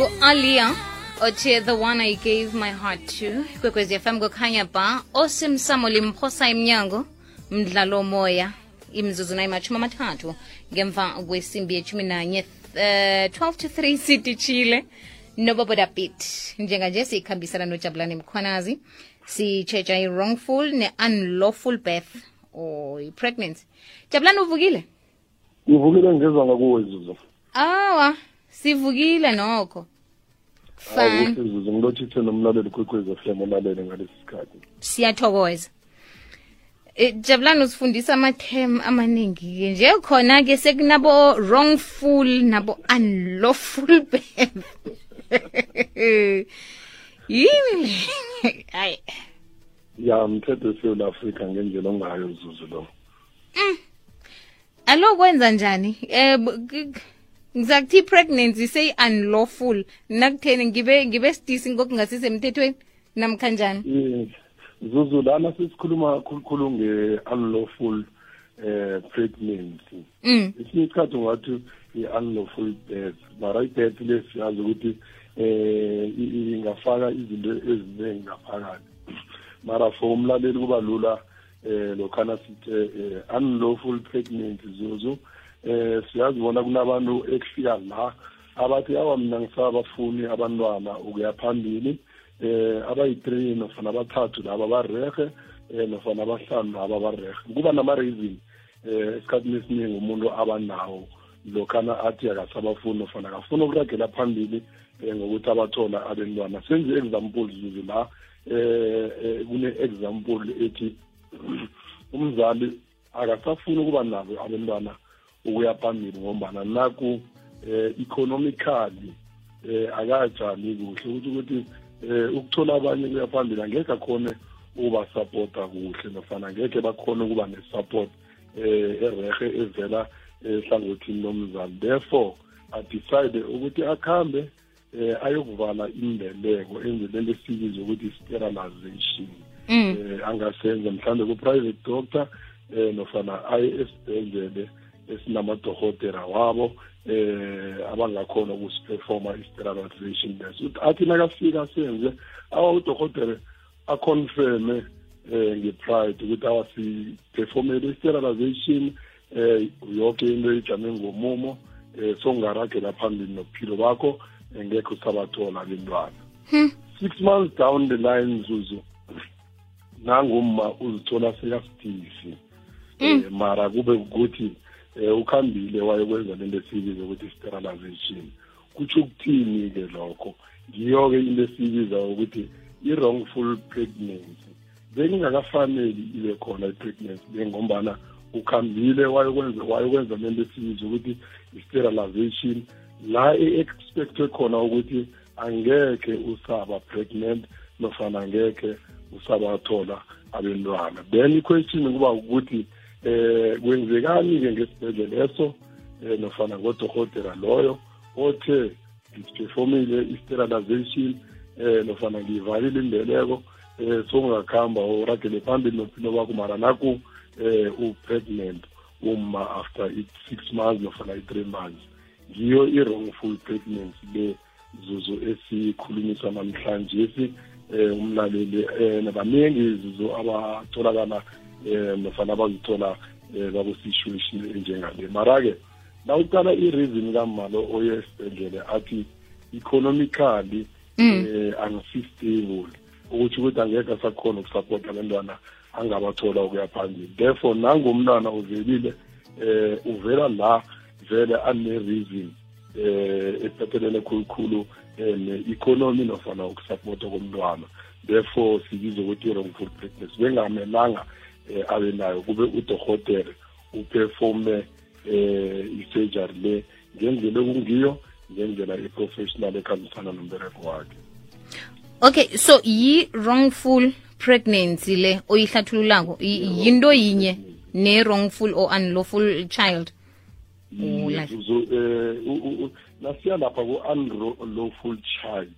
go alia Oche, the one I gave my heart to kwekwezi fm kukhanya ba osimsamo limphosa emnyango mdlalo moya imzuzu nayo amathathu ngemva kwesimbi yeshumi nanye uh, eh, 12 to 3 sititshile nobobodabit njenganje siyikhambisana nojabulane mkhwanazi sitshetsha i-wrongful ne-unlawful birth or pregnancy jabulani uvukile ngivukile ngezwa kuwe zuzu awa sivukile nokho fanzizo ngilothise nomlaleli kwekwezi fm olalele ngalesi sikhathi siyathokoza eh, jabulani usifundisa amathem amaningi-ke nje khona-ke sekunabo-wrongful nabo-unlawful bab yini le hayi ya mthetho esewula afrika ngendlela ongayo zuzu lo mm. alo kwenza njani um ngizakuthi i-pregnancy seyi-unlawful nakutheni ngibe ngibe sidisi ngokungasisemthethweni namkhanjani zuzu lana sesikhuluma khulukhulu nge-unlawful um pregnancy mm. esinye isikhathi ungathi i-unlawful birth mara i-birth le siyazi ukuthi um ingafaka izinto eziningi ngaphakathi mara for umlaleli kuba lula um lokhana sithe um unlawful pregnancy zuzu eh siyazi bona kunabantu ekufika la abathi awa mina ngisabafuni abantwana ukuya phambili eh abayi-three nofana abathathu laba barehe um eh, nofana abahlanu laba barehe kuba nama-reason um esikhathini esiningi umuntu abanawo lokhana athi akasabafuni nofana akafuna ukuragela phambili um ngokuthi abathola abentwana senze i-example zuzu la um kune-example ethi umzali akasafuni ukuba nabo abentwana ukuya phambili ngombana naku eh economically eh akajani kuhle ukuthi ukuthi eh ukuthola abanye kuya phambili angeke akhone ukubasapota kuhle nofana angeke bakhone ukuba nesupport eh erehe evela ehlangothini lomzali therefore adecide ukuthi akhambe eh ayokuvala imbeleko enzelento esibiza ukuthi sterilization mm. eh angasenza mhlambe ku-private doctor eh nofana aye esibhedlele esinamadorhotera wabo eh abangakhona ukusiperforma i-sterilization nurse uthi athi nakafika senze awa udorhotere um eh, nge-pride ukuthi awasiperfomele i-sterilization um yoke into ijame ngomumo eh songaragela phambili nobuphilo bakho engekho eh, sabathola bentwana hmm. six months down the line zuzu nangumma uzithola sekasidisi um mara kube ukuthi Eh, ukhambile wayekwenza lento esiyibiza ukuthi sterilization kutsho ukuthini-ke lokho ngiyo-ke into esiyibiza ukuthi i-wrongful pregnancy bekungakafaneli ibe khona i-pregnancy le ngombana ukhambile wayokwenza wayokwenza lento esiyibiza ukuthi i-sterilization la e-expectwe khona ukuthi angeke usaba pregnant nofana angeke usabathola abentwana then i-question kuba ukuthi eh kwenzekani-ke ngesibhedlela leso eh nofana ngodohotera loyo othe ngiperformile i-sterilization eh nofana ngiyivalile imbeleko eh songakhamba uragele phambili nophilo bakho mara naku eh u-pregnant uma after i-six months nofana i-three months ngiyo i-wrongful pregnancy le zuzu esikhulumisa namhlanje si um umlaleli eh baningi zuzu abatholakala um nofana abazithola um eh, bakwi-situation enjengale mara-ke na uqala i-reason kamalo oye esibhedlele athi economically um mm. eh, angisistable ukuthi ukuthi angeke asakhona ukusapota abantwana angabathola ukuya phambili therefore nangomntwana uvelile um uvela la vele ane-reason eh ephathelene khulukhulu ne-economy nofana ukusapota komntwana therefore sibize ukuthi i-wrongful pregnancy bengamelanga Eh, abenayo kube udohotere uperforme eh isejari le ngendlela ekungiyo ngendlela iprofessional professional ekhambisana nombereko wakhe okay so yi-wrongful pregnancy le oyihlathululako yinto yinye ne-wrongful or unlawful child eh, nasiya lapha ku-unlawful child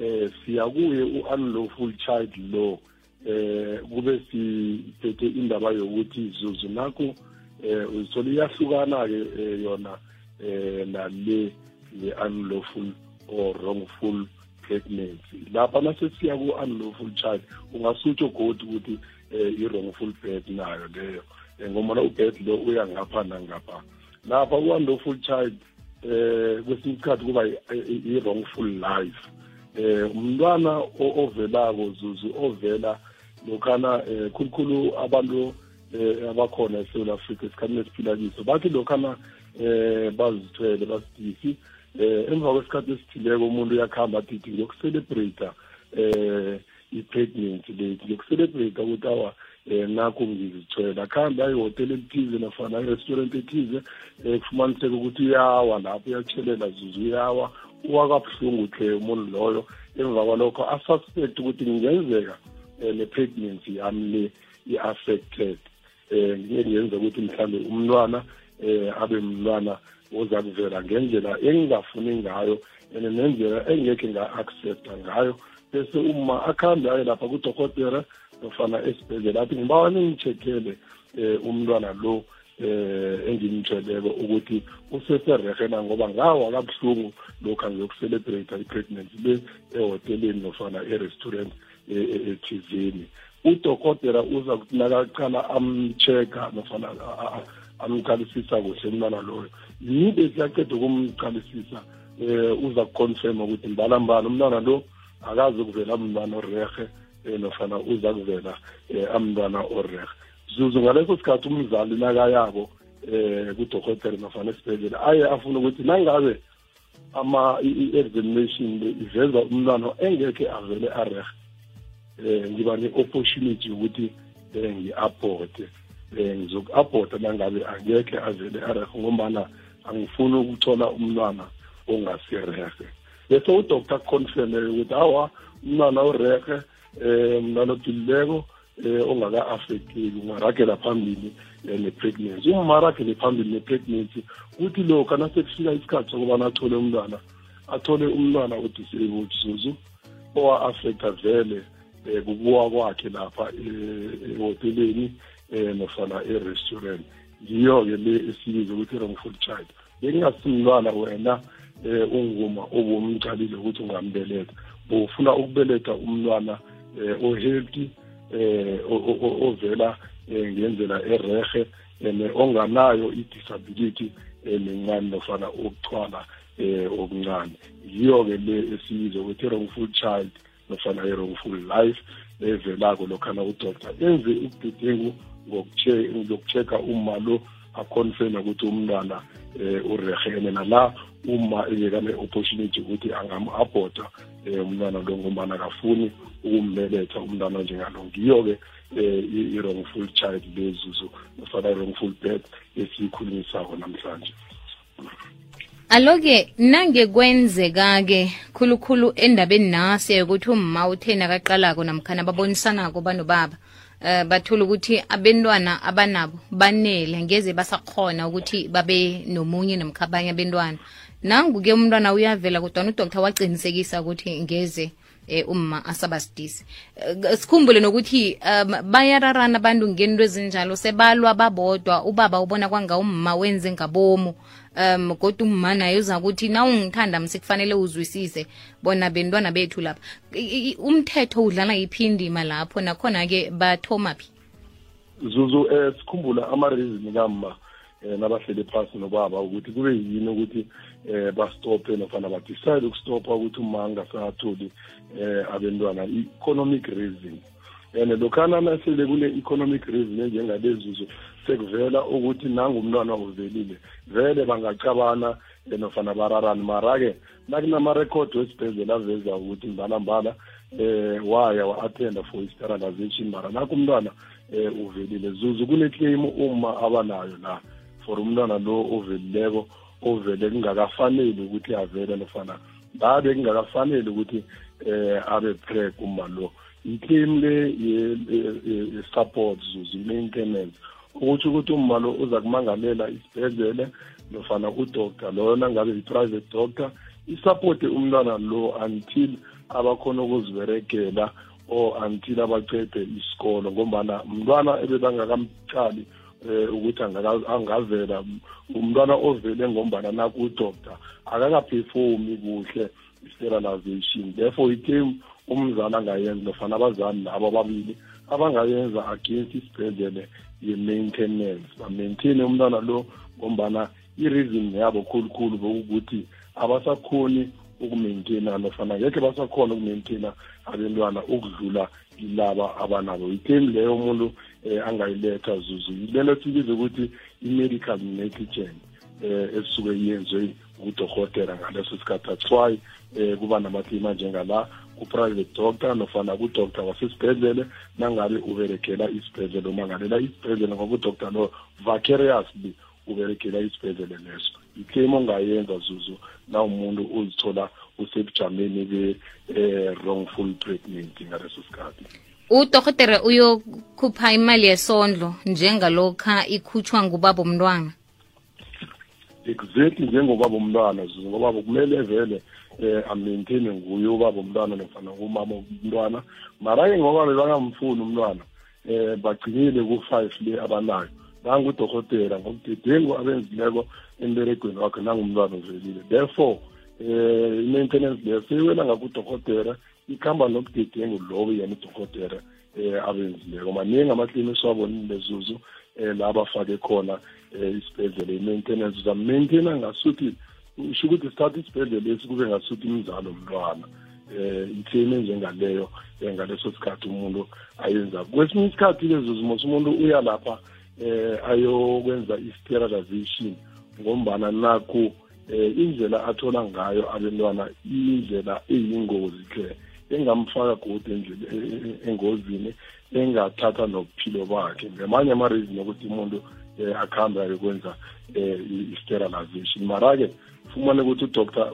eh siya kuye u-unlawful child law eh kube sithethe indaba yokuthi izuzu nakho eh uzithola iyahlukana ke eh, yona eh nale le unlawful or wrongful pregnancy lapha mase siya ku unlawful child ungasutsho godi ukuthi eh, i-wrongful birth nayo leyo eh, ngomona ubirth lo uya ngapha nangapha lapha ku-unlawful child eh kwesinye isikhathi kuba i-wrongful life eh umntwana ovelako zuzu ovela lokhana um khulukhulu abantu um abakhona eSouth africa esikhathini esiphila kiso bathi lokhana um bazithwele basidisi um emva kwesikhathi esithileko umuntu uyakuhamba athithi ngiyokucelebrata um i-pregnancy late ngiyokucelebrata ukuthi awa um nakho ngizithwela kuhambe ayihotela elithize nafana irestaurant ethize um kufumaniseka ukuthi uyawa lapho uyatshelela zuze uyawa uwakabuhlungu hle umuntu loyo emva kwalokho asuspect ukuthi kungenzeka le pregnancy amle i-affected eh, eh ngiyenza ukuthi mhlambe umntwana eh abe umntwana oza kuvela ngendlela engingafuni ngayo and nendlela engekhe nga-accepta ngayo bese uma akhambe aye lapha kudokotela nofana esibhedlela athi ngibawa ningichekhele um eh, umntwana lo eh engimtheleko ukuthi useserehe na ngoba ngawo akabuhlungu lokhu angiyocelebrate i-pregnancy le ehoteleni nofana e-restaurant e udokotela uza kuthi nakaqala amcheck-a nofana amqalisisa kuhle umntwana loyo yibe siyaqeda ukumqalisisa um uza kuconfirm ukuthi mbalambala umntwana lo akazi ukuvela amntwana orehe um nofana uza kuvela um amntwana orehe zuzu ngaleso sikhathi umzali nakayabo um kudokotela nofana esibhedlela aye afuna ukuthi nangabe ama i-examination iveza umntwana engekhe avele arehe Eh, ngiba ne-opportunity ukuthi um eh, ngi-abhode um eh, ngizoku-abhoda nangabe angekhe avele arehe ngombana angifuni ukuthola umntwana ongasirehe bese udoctor confirmele ukuthi awa umntwana urehe um umntwana odulileko um ongaka-affekteki ungaragela phambili ne-pregnancy aragele phambili ne-pregnancy kuthi lokhu anasekufika isikhathi sokubana athole umntwana athole umntwana odisabled zuzu owa-affecta vele um kubuka kwakhe lapha eh, ehoteleni um eh, nofana e-restaurant yiyo-ke le esiyize ukuthi wrong food child bengingasimntwana wena um unguma obumcalile ukuthi ungambeletha bowufuna ukubeletha umntwana um ohealthy um ovela um ngendlela erehe and onganayo i-disability um encane nofana okuthwala um okuncane yiyo-ke le esiyize ukuthi wrong food child nofana i-wrongful life evelako lokhana udoda enze ubudedengu ngokucheka uma lo akhonfirme ukuthi umntwana um eh, urehene nala uma engekane-opportunity ukuthi angam-abhoda um eh, umntwana lo ngombana akafuni ukumbeletha umntwana njengalo ngiyo-ke um eh, i-wrongful child lezuzo nofana i-wrongful birth esiyikhulumisako namhlanje aloke nange kwenzeka ke khulukhulu endabeni nasi ukuthi umma uthena kaqalako namkhana babonisanako banobaba eh bathola ukuthi abantwana abanabo banele ngeze basakhona ukuthi babe nomunye nomkhabanye abantwana nangu ke umntwana uyavela kodwa udoktor waqinisekisa ukuthi ngeze eh, umma asabasidisi eh, sikhumbule nokuthi um, bayararana abantu ngento ezinjalo sebalwa babodwa ubaba ubona kwanga umma wenze ngabomu um kodwa umma naye uza ukuthi na ungithanda msikufanele uzwisise bona bentwana bethu lapha umthetho udlala iphindima lapho nakhona ke bathoma phi zuzu eh sikhumbula ama reason kamma eh nabahlele phansi nobaba ukuthi kube yini ukuthi eh bastophe nofana ba decide ukustopa ukuthi umanga satholi eh abantwana economic reason and lokhana nasele kune-economic reason enjengalezuzo sekuvela ukuthi nangumntwana uvelile vele bangacabana nofana bararani mara-ke nakunamarekhodi wesibhedlela aveza ukuthi mbalambala eh waya wa-athenda for i-sterilization mara nakho umntwana eh uvelile zuzu kuneclaim uma abanayo la for umntwana lo ovelileko ovele kungakafaneli ukuthi avele nofana babe kungakafaneli ukuthi eh abe preg uma lo iclaim le ye-support zuzu ile-internet ukuthi ukuthi uma lo uza kumangalela isibhedlele nofana udoktor loyo nangabe i-private doctor isapote umntwana lo until abakhona ukuziberegela or until abacede isikolo ngombana mntwana ebebangakamtshali um eh, ukuthi angavela umntwana ovele ngombana naku-doctor akakaphefumi kuhle i-sterilization therefore icame umzali angayenza nofana abazali labo ababili abangayenza against isibhedlele ye-maintenance bamaintaine umntwana lo ngombana i-reason yabo khulukhulu bokukuthi abasakhoni ukumaintaina nofana ngekhe basakhona ukumaintaina abentwana ukudlula ilaba abanabo ithemu leyo umuntu um angayiletha zuzu yilelo sibize ukuthi i-medical negligence um esuke iyenzwe ngudokotela ngaleso sikhathi that's um kuba namathema njengala ku-private doctor nofana kudoktor wasesibhedlele nangabe uberekela isibhedlele umangalela isibhedlele ngoba udoktor lo vacariously uberekela isibhedlele leso iclaim ongayenza zuzu na umuntu uzithola usebujameni be-wrongful eh, treatment ngaleso sikhathi udorhotere uyokhupha imali yesondlo njengalokha ikhutshwa ngubaba omntwana exactly njengobaba umntwana zuzu ngoba kumele vele eh amintini nguye ubaba umntwana nofana umama umntwana mara-ke ngoba bebangamfuni umntwana eh bagcinile ku-five le abanayo nangudokotela ngobudedengu abenzileko emberegweni wakhe nangumntwana uvelile therefore eh i-maintenance leyo seyiwela ngakudokotela ikhamba nobudedengu lobo yena udokotela eh abenzileko maningi amaklinikhi siwabonile zuzu eh la bafake khona eh isibhedlela i-maintenance uzammaintaina ngasuthi usho ukuthi sithathe isibhedlela lesi kube ngasuthi imizalo mntwana um eh, itheni enjengaleyo um eh, ngaleso sikhathi umuntu ayenza kwesinye isikhathi-ke zuzimos umuntu uya lapha um ayokwenza i-sterilization ngombana nakho um indlela athola ngayo abentwana indlela eyingozi ke engamfaka godi e, e, e, engozini engathatha nobuphilo bakhe ngamanye ama-reason yokuthi umuntu um akuhambe ayokwenza um i-sterilization mara-ke ufumane ukuthi udoktor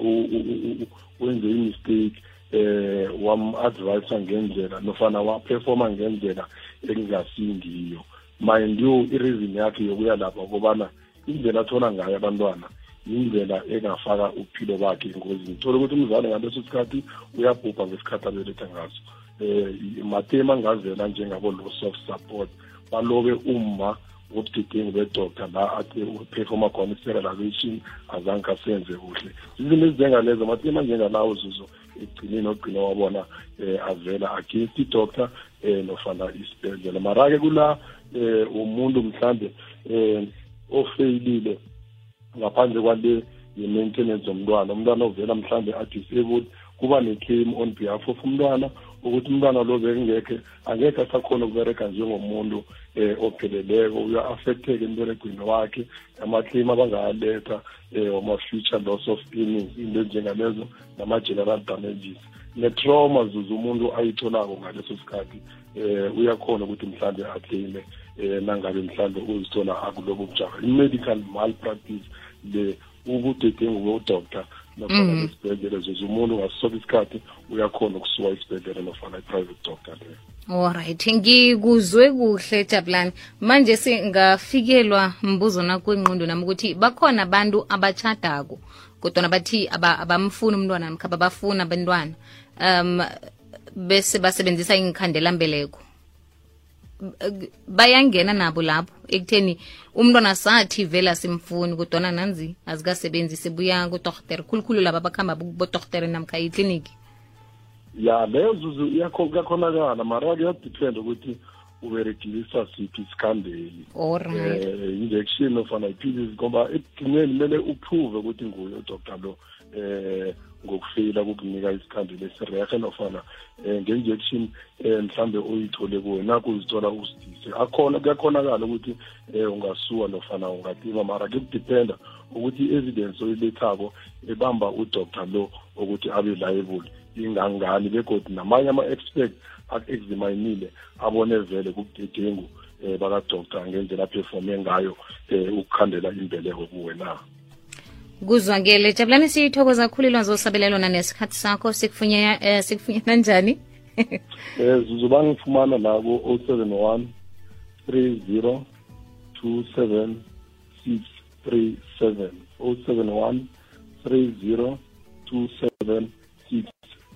wenze imistake eh wam-advisa ngendlela nofana waperforma ngendlela engingasingiyo mind you i-reason yakhe yokuya lapha kobana indlela athola ngayo abantwana yindlela engafaka ubuphilo bakhe engozini thole ukuthi umzali ngaleso sikhathi uyabhubha ngesikhathi abeletha ngaso um eh, matema angavela njengabo-loss of support balobe umma ubudedengu bedoda la athi uphefoma khona i-sterilization azange kasenze kuhle izinto ezinjengalezo mathema njengalawo zuzo ekugcineni ogcine wabona um avela against i-doctor um nofana isibhedlela mara-ke kula um umuntu mhlambe um ofeyilile ngaphandle kwale ye-maintenance yomntwana umntwana ovela mhlambe a-disabled kuba ne-claim on behalf of umntwana ukuthi umntwana lo bekungekhe angekhe asakhona ukubereka njengomuntu eh opheleleko uya-affecteke emberegweni wakhe amaclaim abangawaletha um eh, ama-future loss of earnings into ezinjengalezo nama-general damages ne-trauma zuze umuntu ayitholako ngaleso sikhathi um uyakhona ukuthi mhlambe aclaime um nangabe mhlambe uzithola akulobo bujaba i-medical malpractice le ubudedengu wedoctor nofana mm. esibhedlela zoze umuntu ngasoke isikhathi uyakhona ukusuka isibhedlela nofana i-private doctor leyo allright ngikuzwe kuhle jabulani manje singafikelwa mbuzo nakwengqondo nami ukuthi bakhona abantu abachadako kodwana bathi abamfuni aba umntwana namkha babafuni abantwana um bese basebenzisa ingikhandelambeleko bayangena nabo lapho ekutheni umntwana sathi vele asimfuni kodwana nanzi azikasebenzisi buya kudorhotere khulukhulu laba bakuhamba bodorhotere namkha ikliniki ya leyo zuzu kuyakhonakala mara kuyadependa ukuthi uberegilisa siphi isikhandeli eh, injection ofana iphilisi ngoba ekugcineni kumele uphuve ukuthi nguye udoktar lo um ngokufeyila kukunika isikhandelo esirehe nofana um nge-injection um eh, mhlawumbe uyithole kuwena kuzithola usidise akhona kuyakhonakala ukuthi um eh, ungasuwa nofana ungatima mara kuyakudependa ukuthi i-evidence oyilethako ebamba udoctor lo ukuthi abe liable ingangani begodi namanye ama-expect aku-examinile abone vele kubudedengu um bakadoctor ngendlela aphefome ngayo um ukukhandela imbeleko kuwe na kuzwakele jabulani siyithokoza kakhulu ilwazi osabelelona nesikhathi sakho sikufunyana eh, sikufunya njani um eh, zuzuba ngifumana la ku-o oh seven one three zero two seven six three seven o oh seven one three zero two seven six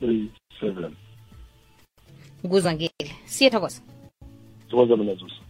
three seven kuzwakele siyethokoza thokoza mina zuzu